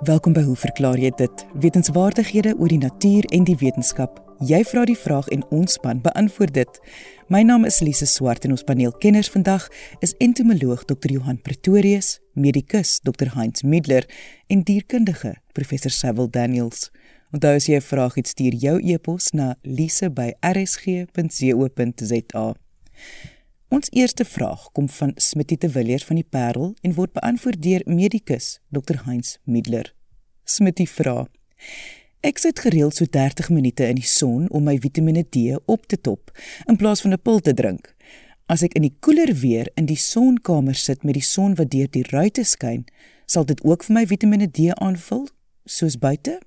Welkom by Hoe verklaar jy dit? Wetenskapwaardighede oor die natuur en die wetenskap. Jy vra die vraag en ons span beantwoord dit. My naam is Lise Swart en ons paneelkenners vandag is entomoloog Dr. Johan Pretorius, medikus Dr. Heinz Middler en dierkundige Professor Sewil Daniels. Onthou as jy 'n vraag het, stuur jou e-pos na lise@rsg.co.za. Ons eerste vraag kom van Smitty de Villiers van die Parel en word beantwoord deur medikus Dr Heinz Middler. Smitty vra: Ek sit gereeld so 30 minute in die son om my Vitamiene D op te top in plaas van 'n pil te drink. As ek in die koeler weer in die sonkamer sit met die son wat deur die ruitte skyn, sal dit ook vir my Vitamiene D aanvul soos buite?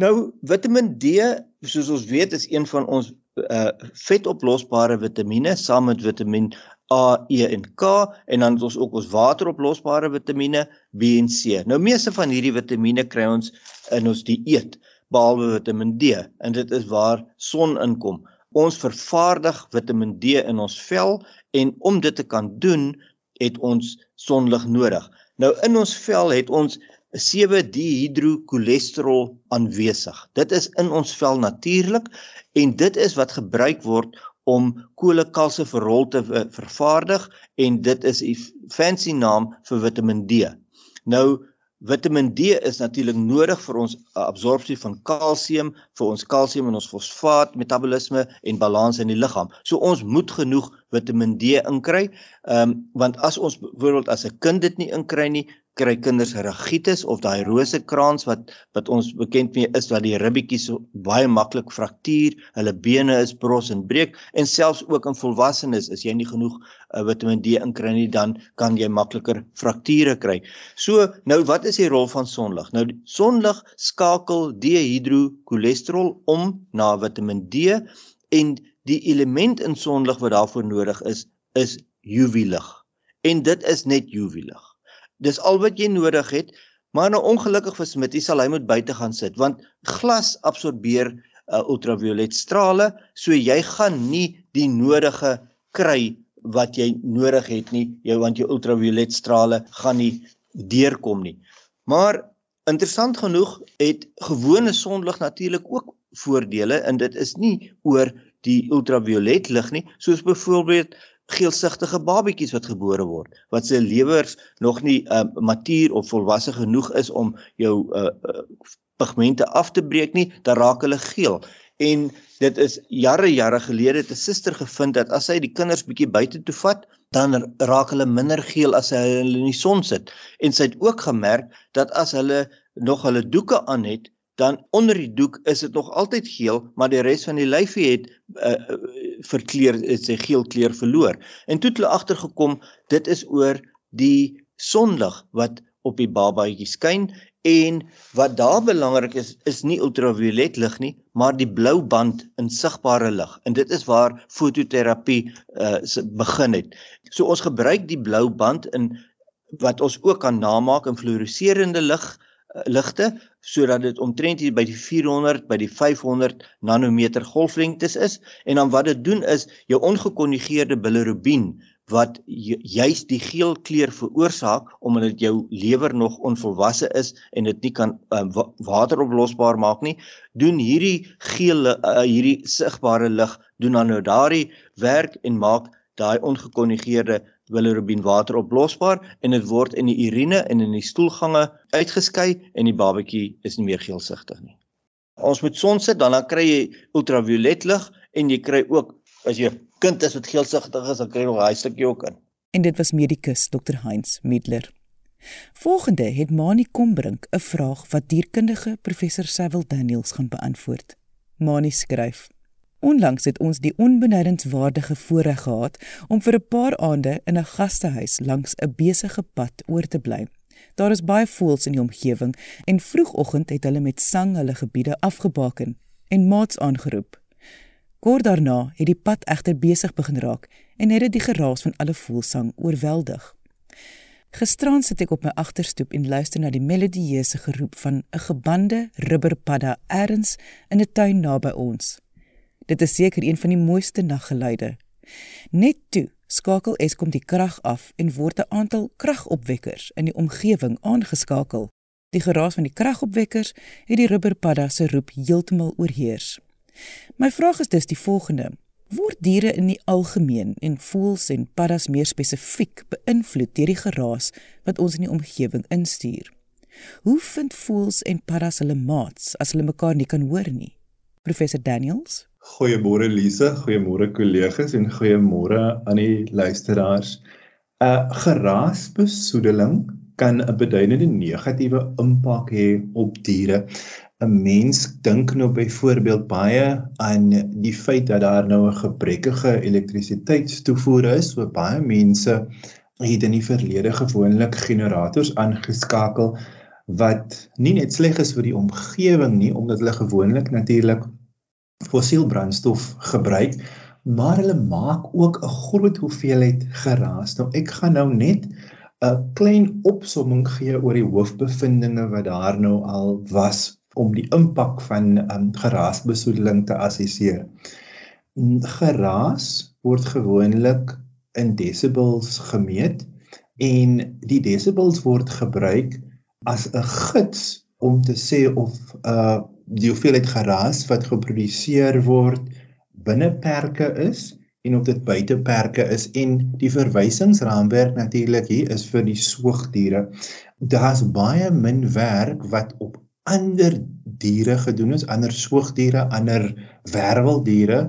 Nou, Vitamiin D, soos ons weet, is een van ons uh vetoplosbare vitamiene saam met Vitamiin A, E en K en dan het ons ook ons wateroplosbare vitamiene B en C. Nou meeste van hierdie vitamiene kry ons in ons dieet behalwe Vitamiin D en dit is waar son inkom. Ons vervaardig Vitamiin D in ons vel en om dit te kan doen, het ons sonlig nodig. Nou in ons vel het ons 7-dihydrocholesterol aanwesig. Dit is in ons vel natuurlik en dit is wat gebruik word om kolekalsiferol te vervaardig en dit is 'n fancy naam vir Vitamiin D. Nou Vitamiin D is natuurlik nodig vir ons absorpsie van kalsium, vir ons kalsium en ons fosfaat metabolisme en balans in die liggaam. So ons moet genoeg Vitamiin D inkry. Ehm um, want as ons byvoorbeeld as 'n kind dit nie inkry nie, kry kinders ragitis of daai rosekrans wat wat ons bekend mee is dat die ribbetjies so baie maklik fraktuur, hulle bene is bros en breek en selfs ook in volwassenes as jy nie genoeg uh, Vitamiin D inkry nie dan kan jy makliker frakture kry. So nou wat is die rol van sonlig? Nou sonlig skakel dihydrocholesterol om na Vitamiin D en die element in sonlig wat daarvoor nodig is is UV-lig. En dit is net UV-lig. Dis al wat jy nodig het. Maar nou ongelukkig vir Smit, hy sal hy moet buite gaan sit want glas absorbeer uh, ultraviolet strale, so jy gaan nie die nodige kry wat jy nodig het nie, jou want jou ultraviolet strale gaan nie deurkom nie. Maar interessant genoeg het gewone sonlig natuurlik ook voordele en dit is nie oor die ultraviolet lig nie, soos byvoorbeeld geelsigtige babetjies wat gebore word wat se lewers nog nie uh, matuur of volwasse genoeg is om jou uh, uh, pigmente af te breek nie, dan raak hulle geel. En dit is jare jare gelede het 'n suster gevind dat as sy die kinders bietjie buite toe vat, dan raak hulle minder geel as hulle in die son sit. En sy het ook gemerk dat as hulle nog hulle doeke aan het, dan onder die doek is dit nog altyd geel, maar die res van die lyfie het uh, verkleur het sy geel kleur verloor. En toe het hulle agtergekom dit is oor die sonlig wat op die babatjie skyn en wat daar belangrik is is nie ultraviolet lig nie, maar die blou band in sigbare lig. En dit is waar fototerapie uh, begin het. So ons gebruik die blou band in wat ons ook kan namaak in fluoreserende lig uh, ligte sodat dit omtrent hier by die 400 by die 500 nanometer golflengtes is. En dan wat dit doen is jou ongekonjugeerde bilirubin wat juis die geel kleur veroorsaak omdat dit jou lewer nog onvolwasse is en dit nie kan uh, wateroplosbaar maak nie doen hierdie geel uh, hierdie sigbare lig doen dan nou daardie werk en maak daai ongekonjugeerde bilirubin water oplosbaar en dit word in die urine en in die stoelgange uitgeskei en die babatjie is nie meer geelsigtig nie. Ons moet son sit dan dan kry jy ultraviolet lig en jy kry ook as jy 'n kind is wat geelsigtig is dan kry jy nog daai stukkie ook in. En dit was medikus Dr Heinz Middler. Volgende het Mani Kombrink 'n vraag wat dierkundige professor Sewil Daniels gaan beantwoord. Mani skryf: Onlangs het ons die onbenadingswaardige voorreg gehad om vir 'n paar aande in 'n gastehuis langs 'n besige pad oor te bly. Daar is baie voëls in die omgewing en vroegoggend het hulle met sang hulle gebiede afgebaken en maats aangeroep. Kort daarna het die pad egter besig begin raak en het dit die geraas van alle voëlsang oorweldig. Gisterand sit ek op my agterstoep en luister na die melodieuse geroep van 'n gebande rubberpadda ergens in 'n tuin naby ons. Dit is seker een van die mooiste naggeluide. Net toe skakel Eskom die krag af en word 'n aantal kragopwekkers in die omgewing aangeskakel. Die geraas van die kragopwekkers het die rubberpadda se roep heeltemal oorheers. My vraag is dus die volgende: Word diere in die algemeen en voëls en paddas meer spesifiek beïnvloed deur die geraas wat ons in die omgewing instuur? Hoe vind voëls en paddas hulle maats as hulle mekaar nie kan hoor nie? Professor Daniels? Goeiemôre Lise, goeiemôre kollegas en goeiemôre aan die luisteraars. 'n uh, Geraasbesoedeling kan 'n beduidende negatiewe impak hê op diere. 'n mens dink nou byvoorbeeld baie aan die feit dat daar nou 'n gebrekkige elektrisiteitstoevoer is, so baie mense het in die verlede gewoonlik generators aangeskakel wat nie net sleg is vir die omgewing nie omdat hulle gewoonlik natuurlik fossiel brandstof gebruik, maar hulle maak ook 'n groot hoeveelheid geraas. Nou ek gaan nou net 'n klein opsomming gee oor die hoofbevindinge wat daar nou al was om die impak van um, geraasbesoedeling te assesseer. Geraas word gewoonlik in desibels gemeet en die desibels word gebruik as 'n gids om te sê of uh, die hoeveelheid geraas wat geproduseer word binne perke is en of dit buite perke is en die verwysingsraamwerk natuurlik hier is vir die soogdiere. Daar's baie min werk wat op ander diere gedoen is, ander soogdiere, ander werweldiere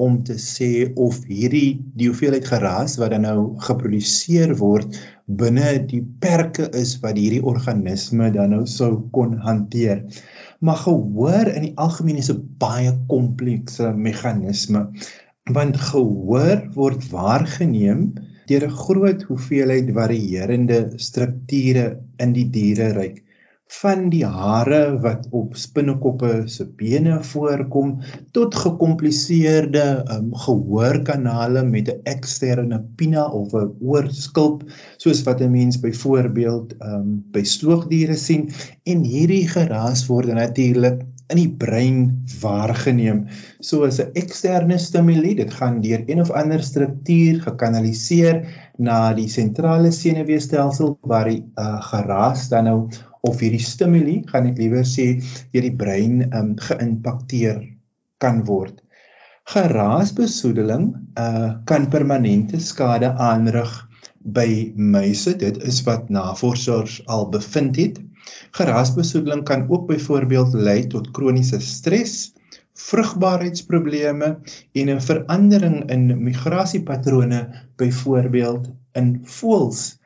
om te sê of hierdie die hoeveelheid geraas wat dan nou geproduseer word binne die perke is wat hierdie organisme dan nou sou kon hanteer. Maar gehoor in die algemeen is 'n baie komplekse meganisme want gehoor word waargeneem deur 'n groot hoeveelheid varierende strukture in die diereryk van die hare wat op spinnekoppe se bene voorkom tot gekompliseerde um, gehoorkanale met 'n eksterne pinna of 'n oorskulp soos wat 'n mens byvoorbeeld um, by stoogdiere sien. En hierdie geraas word natuurlik in die brein waargeneem. Soos 'n eksterne stimule dit gaan deur een of ander struktuur gekanaliseer na die sentrale senuweestelsel waar die uh, geraas dan nou of hierdie stimule, gaan ek liewer sê, deur die brein um, geïmpakteer kan word. Geraasbesoedeling uh kan permanente skade aanrig by muise. Dit is wat navorsers al bevind het. Geraasbesoedeling kan ook byvoorbeeld lei tot kroniese stres, vrugbaarheidsprobleme en 'n verandering in migrasiepatrone byvoorbeeld in voëls.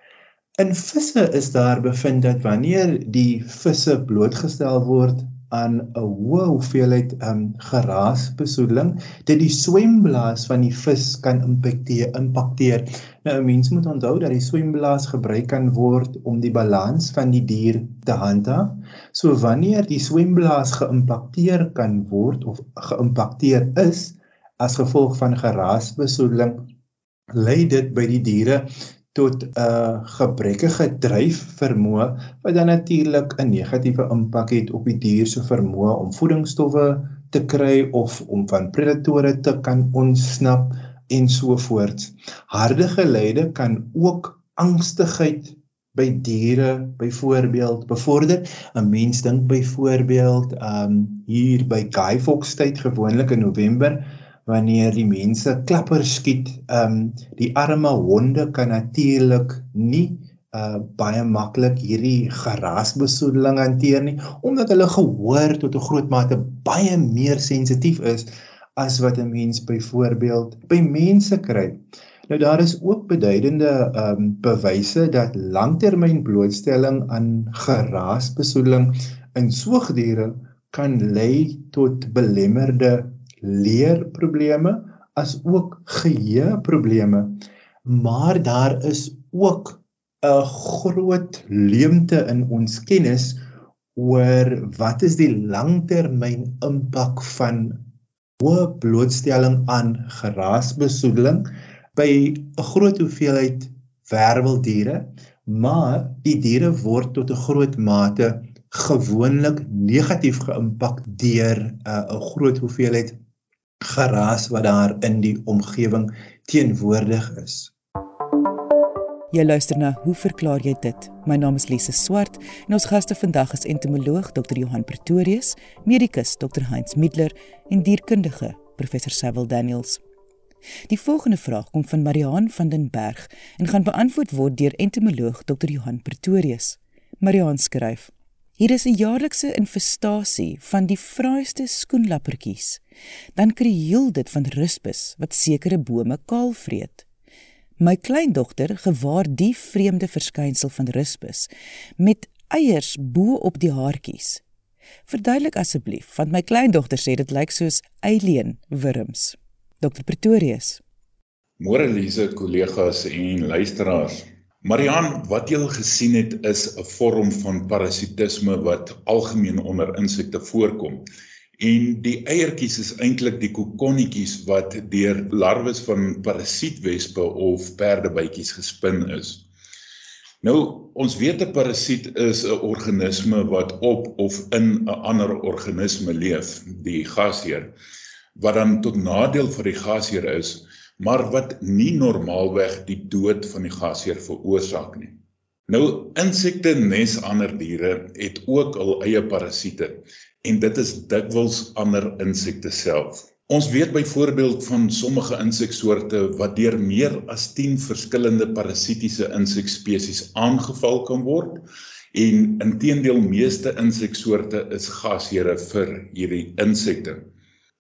In visse is daar bevind dat wanneer die visse blootgestel word aan 'n hoë hoeveelheid um geraasbesoedeling, dit die swemblaas van die vis kan impakteer. impakteer. Nou 'n mens moet onthou dat die swemblaas gebruik kan word om die balans van die dier te handhaaf. So wanneer die swemblaas geïmpakteer kan word of geïmpakteer is as gevolg van geraasbesoedeling, lei dit by die diere tot 'n uh, gebrekkige dryfvermoë wat dan natuurlik 'n negatiewe impak het op die dier se vermoë om voedingsstowwe te kry of om van predatore te kan ontsnap en so voort. Harde geleide kan ook angstigheid by diere byvoorbeeld bevorder. 'n Mens dink byvoorbeeld um hier by Guy Fawkes tyd gewoonlik in November wanneer die mense klappers skiet, ehm um, die arme honde kan natuurlik nie uh baie maklik hierdie geraasbesoedeling hanteer nie omdat hulle gehoor tot 'n groot mate baie meer sensitief is as wat 'n mens byvoorbeeld by mense kry. Nou daar is ook beduidende ehm um, bewyse dat langtermyn blootstelling aan geraasbesoedeling in soogdiere kan lei tot belemmerde leerprobleme as ook geheueprobleme. Maar daar is ook 'n groot leemte in ons kennis oor wat is die langtermyn impak van hoë blootstelling aan geraasbesoedeling by 'n groot hoeveelheid werweldiere maar die diere word tot 'n groot mate gewoonlik negatief geïmpak deur 'n uh, groot hoeveelheid geraas wat daar in die omgewing teenwoordig is. Jy luister na Hoe verklaar jy dit? My naam is Lise Swart en ons gaste vandag is entomoloog Dr. Johan Pretorius, medikus Dr. Heinz Middler en dierkundige Professor Sewil Daniels. Die volgende vraag kom van Mariaan van den Berg en gaan beantwoord word deur entomoloog Dr. Johan Pretorius. Mariaan skryf: Hier is 'n jaarlikse infestasie van die fraaiste skoenlappertjies. Dan krioel dit van ruspus wat sekere bome kaal vreet. My kleindogter gewaar die vreemde verskynsel van ruspus met eiers bo op die haartjies. Verduidelik asseblief, want my kleindogter sê dit lyk soos alien wurms. Dr Pretorius. Môre Lise, kollegas en luisteraars. Marian, wat jy al gesien het is 'n vorm van parasitisme wat algemeen onder insekte voorkom. En die eiertjies is eintlik die kokonnetjies wat deur larwes van parasietwespe of perdebytjies gespin is. Nou, ons weet 'n parasiet is 'n organisme wat op of in 'n ander organisme leef, die gasheer wat dan tot nadeel vir die gasheer is, maar wat nie normaalweg die dood van die gasheer veroorsaak nie. Nou insekte nes ander diere het ook hul eie parasiete en dit is dikwels ander insekte self. Ons weet byvoorbeeld van sommige inseksoorte wat deur meer as 10 verskillende parasitiese insekspesies aangeval kan word en inteendeel meeste inseksoorte is gasheere vir hierdie insekte.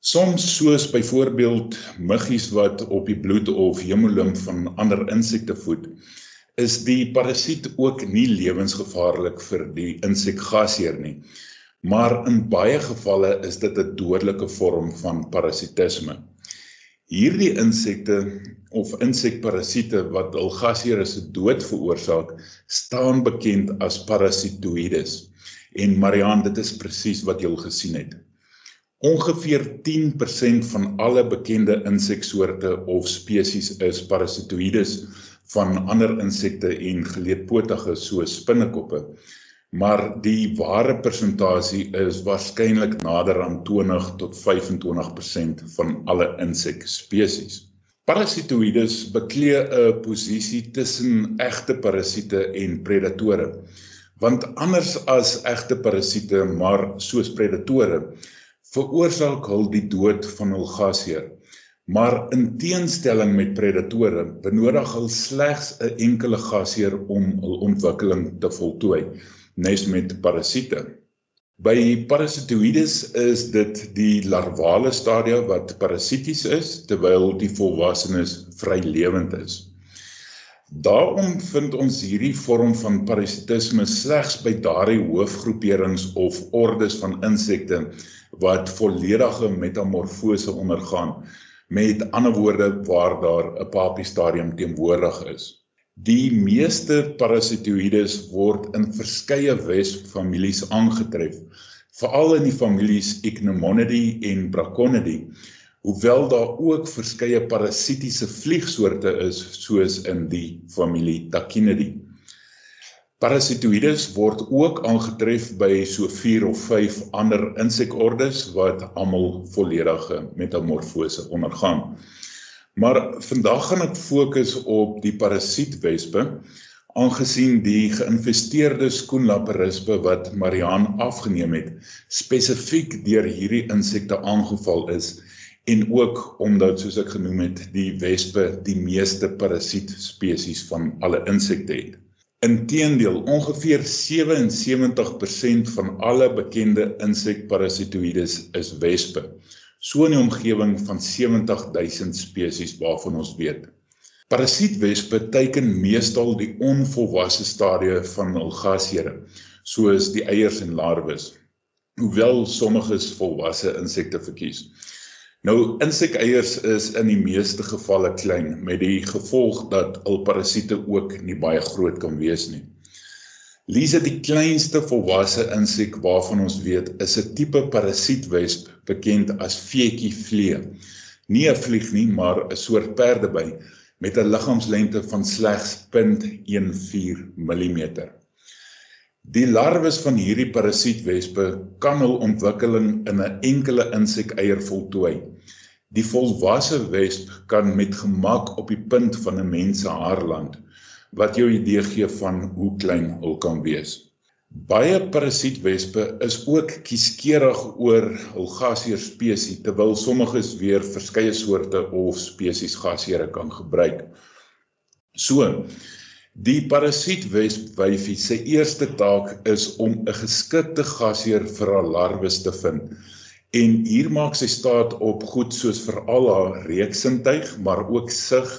Soms soos byvoorbeeld muggies wat op die bloed of hemolimf van ander insekte voed, is die parasiet ook nie lewensgevaarlik vir die insekgasheer nie. Maar in baie gevalle is dit 'n dodelike vorm van parasitisme. Hierdie insekte of insekparasiete wat hul gasheer se dood veroorsaak, staan bekend as parasitoïdes. En Marian, dit is presies wat jy al gesien het. Ongeveer 10% van alle bekende inseksoorte of spesies is parasitoïdes van ander insekte en geleedpotige soos spinnekoppe. Maar die ware persentasie is waarskynlik nader aan 20 tot 25% van alle insekspesies. Parasitoïdes beklee 'n posisie tussen egte parasiete en predatore. Want anders as egte parasiete, maar soos predatore, veroorsaak hul die dood van hul gasheer. Maar in teenstelling met predatore benodig hulle slegs 'n enkele gasheer om hul ontwikkeling te voltooi, nes met parasiete. By parasitoïdes is dit die larvale stadia wat parasities is terwyl die volwassenes vrylewend is. Daarom vind ons hierdie vorm van parasitisme slegs by daardie hoofgroeperings of ordes van insekte wat volledige metamorfose ondergaan met ander woorde waar daar 'n papie stadium teenwoordig is. Die meeste parasitoïdes word in verskeie wespfamilies aangetref, veral in die families Ichneumonidae en Braconidae, hoewel daar ook verskeie parasitiese vliegsoorte is soos in die familie Tachinidae. Parasitoïdes word ook aangetref by so 4 of 5 ander insekordes wat almal volledige metamorfose ondergaan. Maar vandag gaan ek fokus op die parasietwespe aangesien die geïnfesteerde skoenlapperispe wat Marian afgeneem het spesifiek deur hierdie insekte aangeval is en ook omdat soos ek genoem het die wespe die meeste parasiet spesies van alle insekte het. Inteendeel, ongeveer 77% van alle bekende insekparasitoïdes is wespe. So in die omgewing van 70000 spesies waarvan ons weet. Parasietwespe teiken meestal die onvolwasse stadium van hul gasheere, soos die eiers en larwes, hoewel sommiges volwasse insekte verkies. Nou insekeiers is in die meeste gevalle klein met die gevolg dat al parasiete ook nie baie groot kan wees nie. Lise die kleinste volwasse insek waarvan ons weet is 'n tipe parasietwesp bekend as veetjie vlee. Nie 'n vlieg nie, maar 'n soort perdeby met 'n liggaamslengte van slegs 0.14 mm. Die larwes van hierdie parasietwespe kan hul ontwikkeling in 'n enkele insekeier voltooi. Die volwasse wesp kan met gemak op die punt van 'n mens se haar land, wat jou idee gee van hoe klein hulle kan wees. Baie parasietwespe is ook kieskeurig oor hul gasheer spesies terwyl sommiges weer verskeie soorte of spesies gasheere kan gebruik. So, die parasietwesp wyfie se eerste taak is om 'n geskikte gasheer vir haar larwes te vind. En hier maak sy staat op goed soos veral haar reuksintuig, maar ook sig,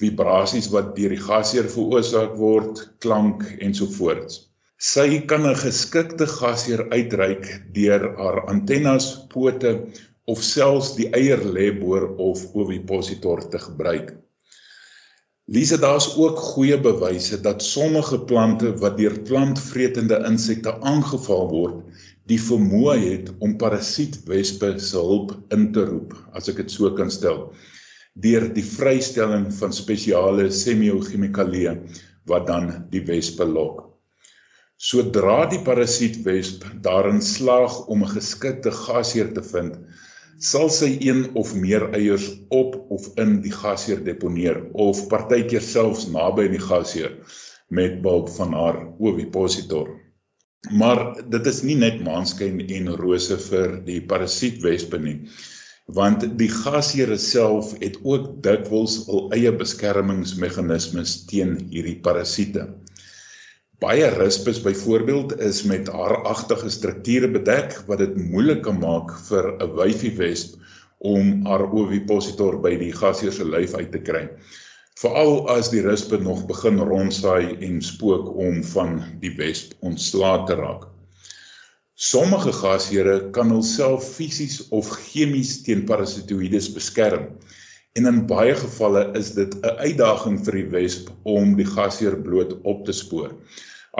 vibrasies wat deur die gasheer veroorsaak word, klank ensovoorts. Sy kan 'n geskikte gasheer uitreik deur haar antennes, pote of selfs die eierlêboor of ovipositor te gebruik. Lise, daar's ook goeie bewyse dat sommige plante wat deur plantvretende insekte aangeval word, die vermoë het om parasietwespe se hulp in te roep, as ek dit so kan stel, deur die vrystelling van spesiale semiochemikalieë wat dan die wespe lok. Sodra die parasietwesp daarin slaag om 'n geskikte gasheer te vind, sal sy een of meer eiers op of in die gasheer deponeer of partykeer selfs naby die gasheer met behulp van haar ovipositor. Maar dit is nie net maanskyn en rose vir die parasietwespe nie, want die gasheer self het ook dikwels hul eie beskermingsmeganismes teen hierdie parasiete. Baie rispus byvoorbeeld is met haaragtige strukture bedek wat dit moeilik kan maak vir 'n wyfie wesp om haar ovipositor by die gasheer se lyf uit te kry. Veral as die rispe nog begin rondsaai en spook om van die wesp ontslae te raak. Sommige gasheere kan hulself fisies of chemies teen parasitoïdes beskerm. En in baie gevalle is dit 'n uitdaging vir die wesp om die gasheer bloot op te spoor.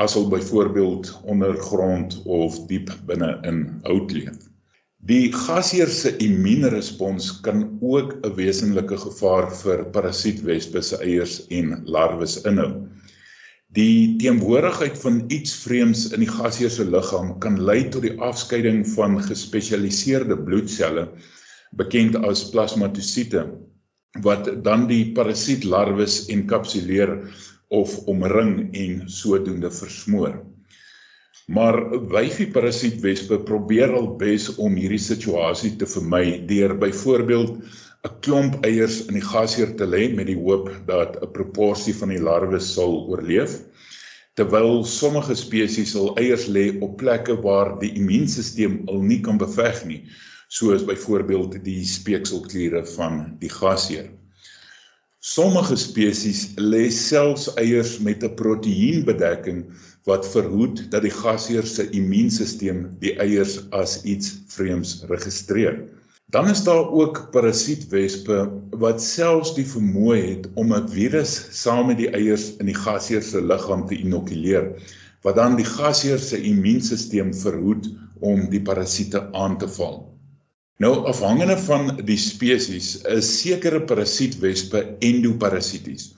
As hulle byvoorbeeld ondergrond of diep binne in hout leef. Die gasheer se immuunrespons kan ook 'n wesenlike gevaar vir parasietwespe se eiers en larwes inhou. Die teenwoordigheid van iets vreemds in die gasheer se liggaam kan lei tot die afskeiding van gespesialiseerde bloedselle bekend as plasmatosiete wat dan die parasiet larwes enkapsuleer of omring en sodoende versmoor. Maar wyfie parasietwespe probeer al bes om hierdie situasie te vermy deur byvoorbeeld 'n klomp eiers in die gasheer te lê met die hoop dat 'n proporsie van die larwes sal oorleef terwyl sommige spesies hul eiers lê op plekke waar die immuunstelsel al nie kan beveg nie soos byvoorbeeld die speekselkliere van die gasheer. Sommige spesies lê selfs eiers met 'n proteïenbedekking wat verhoed dat die gasheer se immuunstelsel die eiers as iets vreemds registreer. Dan is daar ook parasietwespe wat selfs die vermoë het om 'n virus saam met die eiers in die gasheer se liggaam te inokuleer wat dan die gasheer se immuunstelsel verhoed om die parasiete aan te val. Nou afhangende van die spesies is sekere parasietwespe endoparasities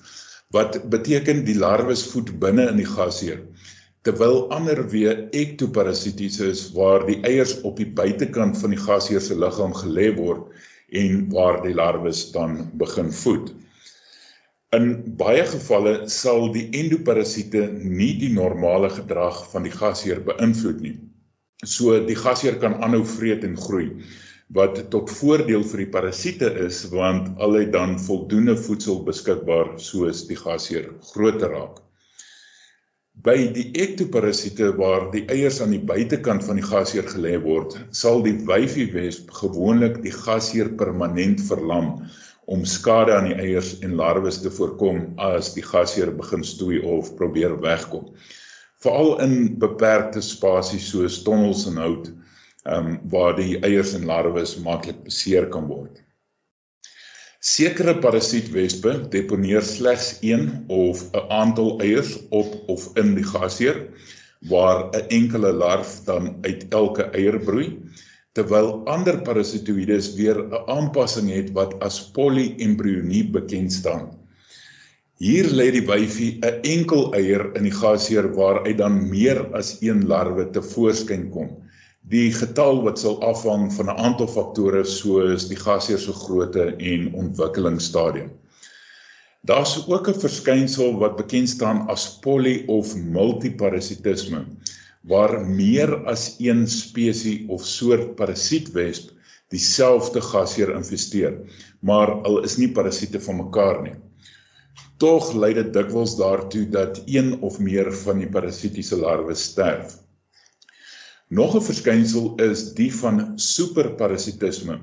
wat beteken die larwes voed binne in die gasheer terwyl ander weer ektoparasities is waar die eiers op die buitekant van die gasheer se liggaam gelê word en waar die larwes dan begin voed. In baie gevalle sal die endoparasiete nie die normale gedrag van die gasheer beïnvloed nie. So die gasheer kan aanhou vreet en groei wat tot voordeel vir die parasiete is want hulle het dan voldoende voedsel beskikbaar soos die gasheer groter raak. By die ektoparasiete waar die eiers aan die buitekant van die gasheer gelê word, sal die wyfie wesp gewoonlik die gasheer permanent verlam om skade aan die eiers en larwes te voorkom as die gasheer begin stoei of probeer wegkom. Veral in beperkte spasies soos tonnels en hout ehm um, waar die eiers en larwes maklik beseer kan word. Sekere parasietwespe deponeer slegs een of 'n aantal eiers op of in die gasheer waar 'n enkele larf dan uit elke eier broei terwyl ander parasitoïdes weer 'n aanpassing het wat as polyembrionie bekend staan. Hier lê die wyfie 'n enkel eier in die gasheer waaruit dan meer as een larwe te voorskyn kom. Die getal wat sal afhang van 'n aantal faktore soos die gasheer se grootte en ontwikkelingsstadium. Daar's ook 'n verskynsel wat bekend staan as poly of multiparasitisme waar meer as een spesies of soort parasietwesp dieselfde gasheer infesteer, maar hulle is nie parasiete van mekaar nie. Tog lei dit dikwels daartoe dat een of meer van die parasitiese larwes sterf. Nog 'n verskynsel is die van superparasitisme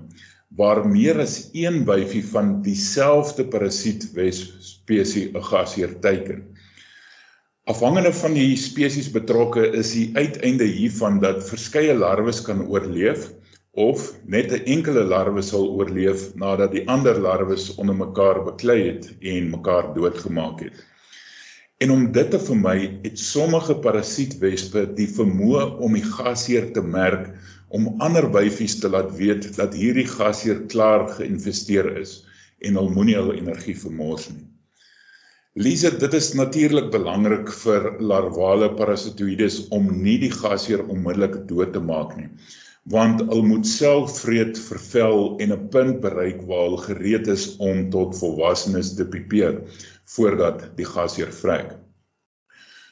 waar meer as een wyfie van dieselfde parasietwesp spesies 'n gasheer teiken. Afhangende van die spesies betrokke is die uiteinde hiervan dat verskeie larwes kan oorleef of net 'n enkele larwe sal oorleef nadat die ander larwes onder mekaar beklei het en mekaar doodgemaak het. En om dit te vermy, het sommige parasietwespe die vermoë om die gasheer te merk om ander wyfies te laat weet dat hierdie gasheer klaar geïnvesteer is en hulle moenie hulle energie vermors nie. Lise, dit is natuurlik belangrik vir larvale parasitoïdes om nie die gasheer onmiddellik dood te maak nie want hulle moet self vreed vervel en 'n punt bereik waar hulle gereed is om tot volwassenes te pipeer voordat die gasheer vrek.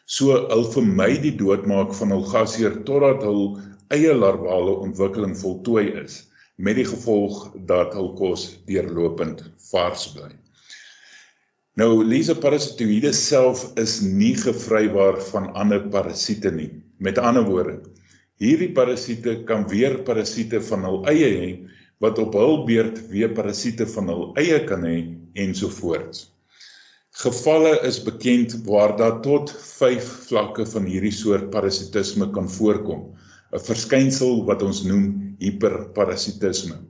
So hulle vermy die doodmaak van hul gasheer totdat hul eie larvale ontwikkeling voltooi is met die gevolg dat hul kos deurlopend vars bly. Nou Lisa parasitoïde self is nie gevrywaar van ander parasiete nie. Met ander woorde, Hierdie parasiete kan weer parasiete van hul eie hê wat op hul beurt weer parasiete van hul eie kan hê ensovoorts. Gevalle is bekend waar daar tot 5 vlakke van hierdie soort parasitisme kan voorkom, 'n verskynsel wat ons noem hiperparasitisme.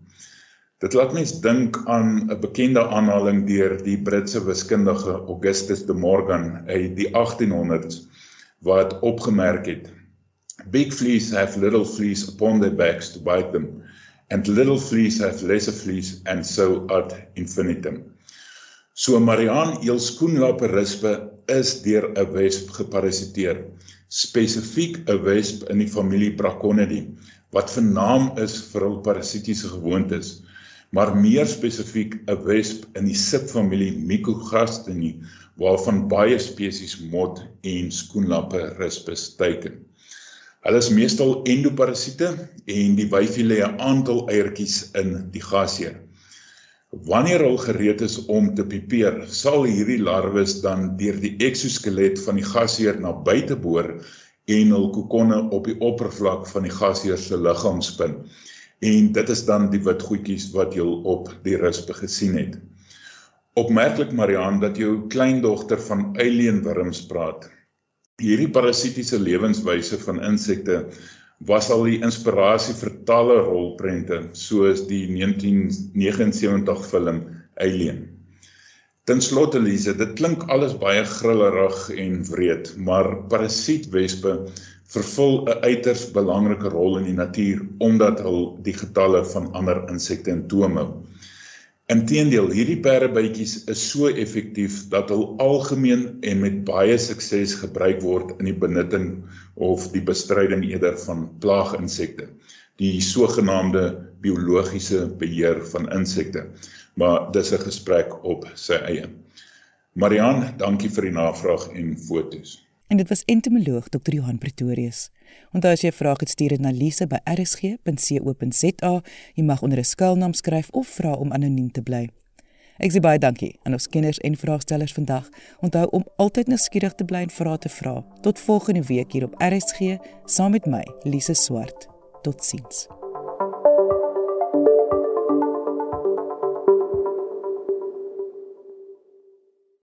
Dit laat mens dink aan 'n bekende aanhaling deur die Britse wiskundige Augustus de Morgan uit die 1800s wat opgemerk het Big fleas have little fleas upon their backs to bite them, and little fleas have lesser fleas, and so ad infinitum. So Marian Eelskoenlaperispe is deur 'n wesp geparasiteer, spesifiek 'n wesp in die familie Braconidae, wat vernaam is vir hul parasitiese gewoontes, maar meer spesifiek 'n wesp in die subfamilie Mycogastinae, waarvan baie spesies mot en skoenlappe rispus teiken. Hulle is meestal endoparasiete en die wyfie lê 'n aantal eiertjies in die gasheer. Wanneer hulle gereed is om te pipeer, sal hierdie larwes dan deur die eksoskelet van die gasheer na buite boor en hul kokonne op die oppervlak van die gasheer se liggaam spin. En dit is dan die wit goedjies wat jy op die rispe gesien het. Opmerklik Marian dat jou kleindogter van alienwurms praat. Hierdie parasitiese lewenswyse van insekte was al die inspirasie vir talle rolprente soos die 1979 film Alien. Ten slotte Lise, dit klink alles baie grillerig en wreed, maar parasietwespe vervul 'n uiters belangrike rol in die natuur omdat hulle die getalle van ander insekte in toom hou. Inteendeel, hierdie perdebytjies is so effektief dat hulle algemeen en met baie sukses gebruik word in die benutting of die bestryding eerder van plaaginsekte, die sogenaamde biologiese beheer van insekte. Maar dis 'n gesprek op sy eie. Marian, dankie vir die navraag en fotos. En dit was entomoloog Dr. Johan Pretorius. Onthou as jy 'n vraag het, stuur dit na lise@rsg.co.za. Jy mag onder 'n skuilnaam skryf of vra om anoniem te bly. Ek sê baie dankie aan ons kenners en vraagstellers vandag. Onthou om altyd nuuskierig te bly en vra te vra. Tot volgende week hier op RSG saam met my, Lise Swart. Totsiens.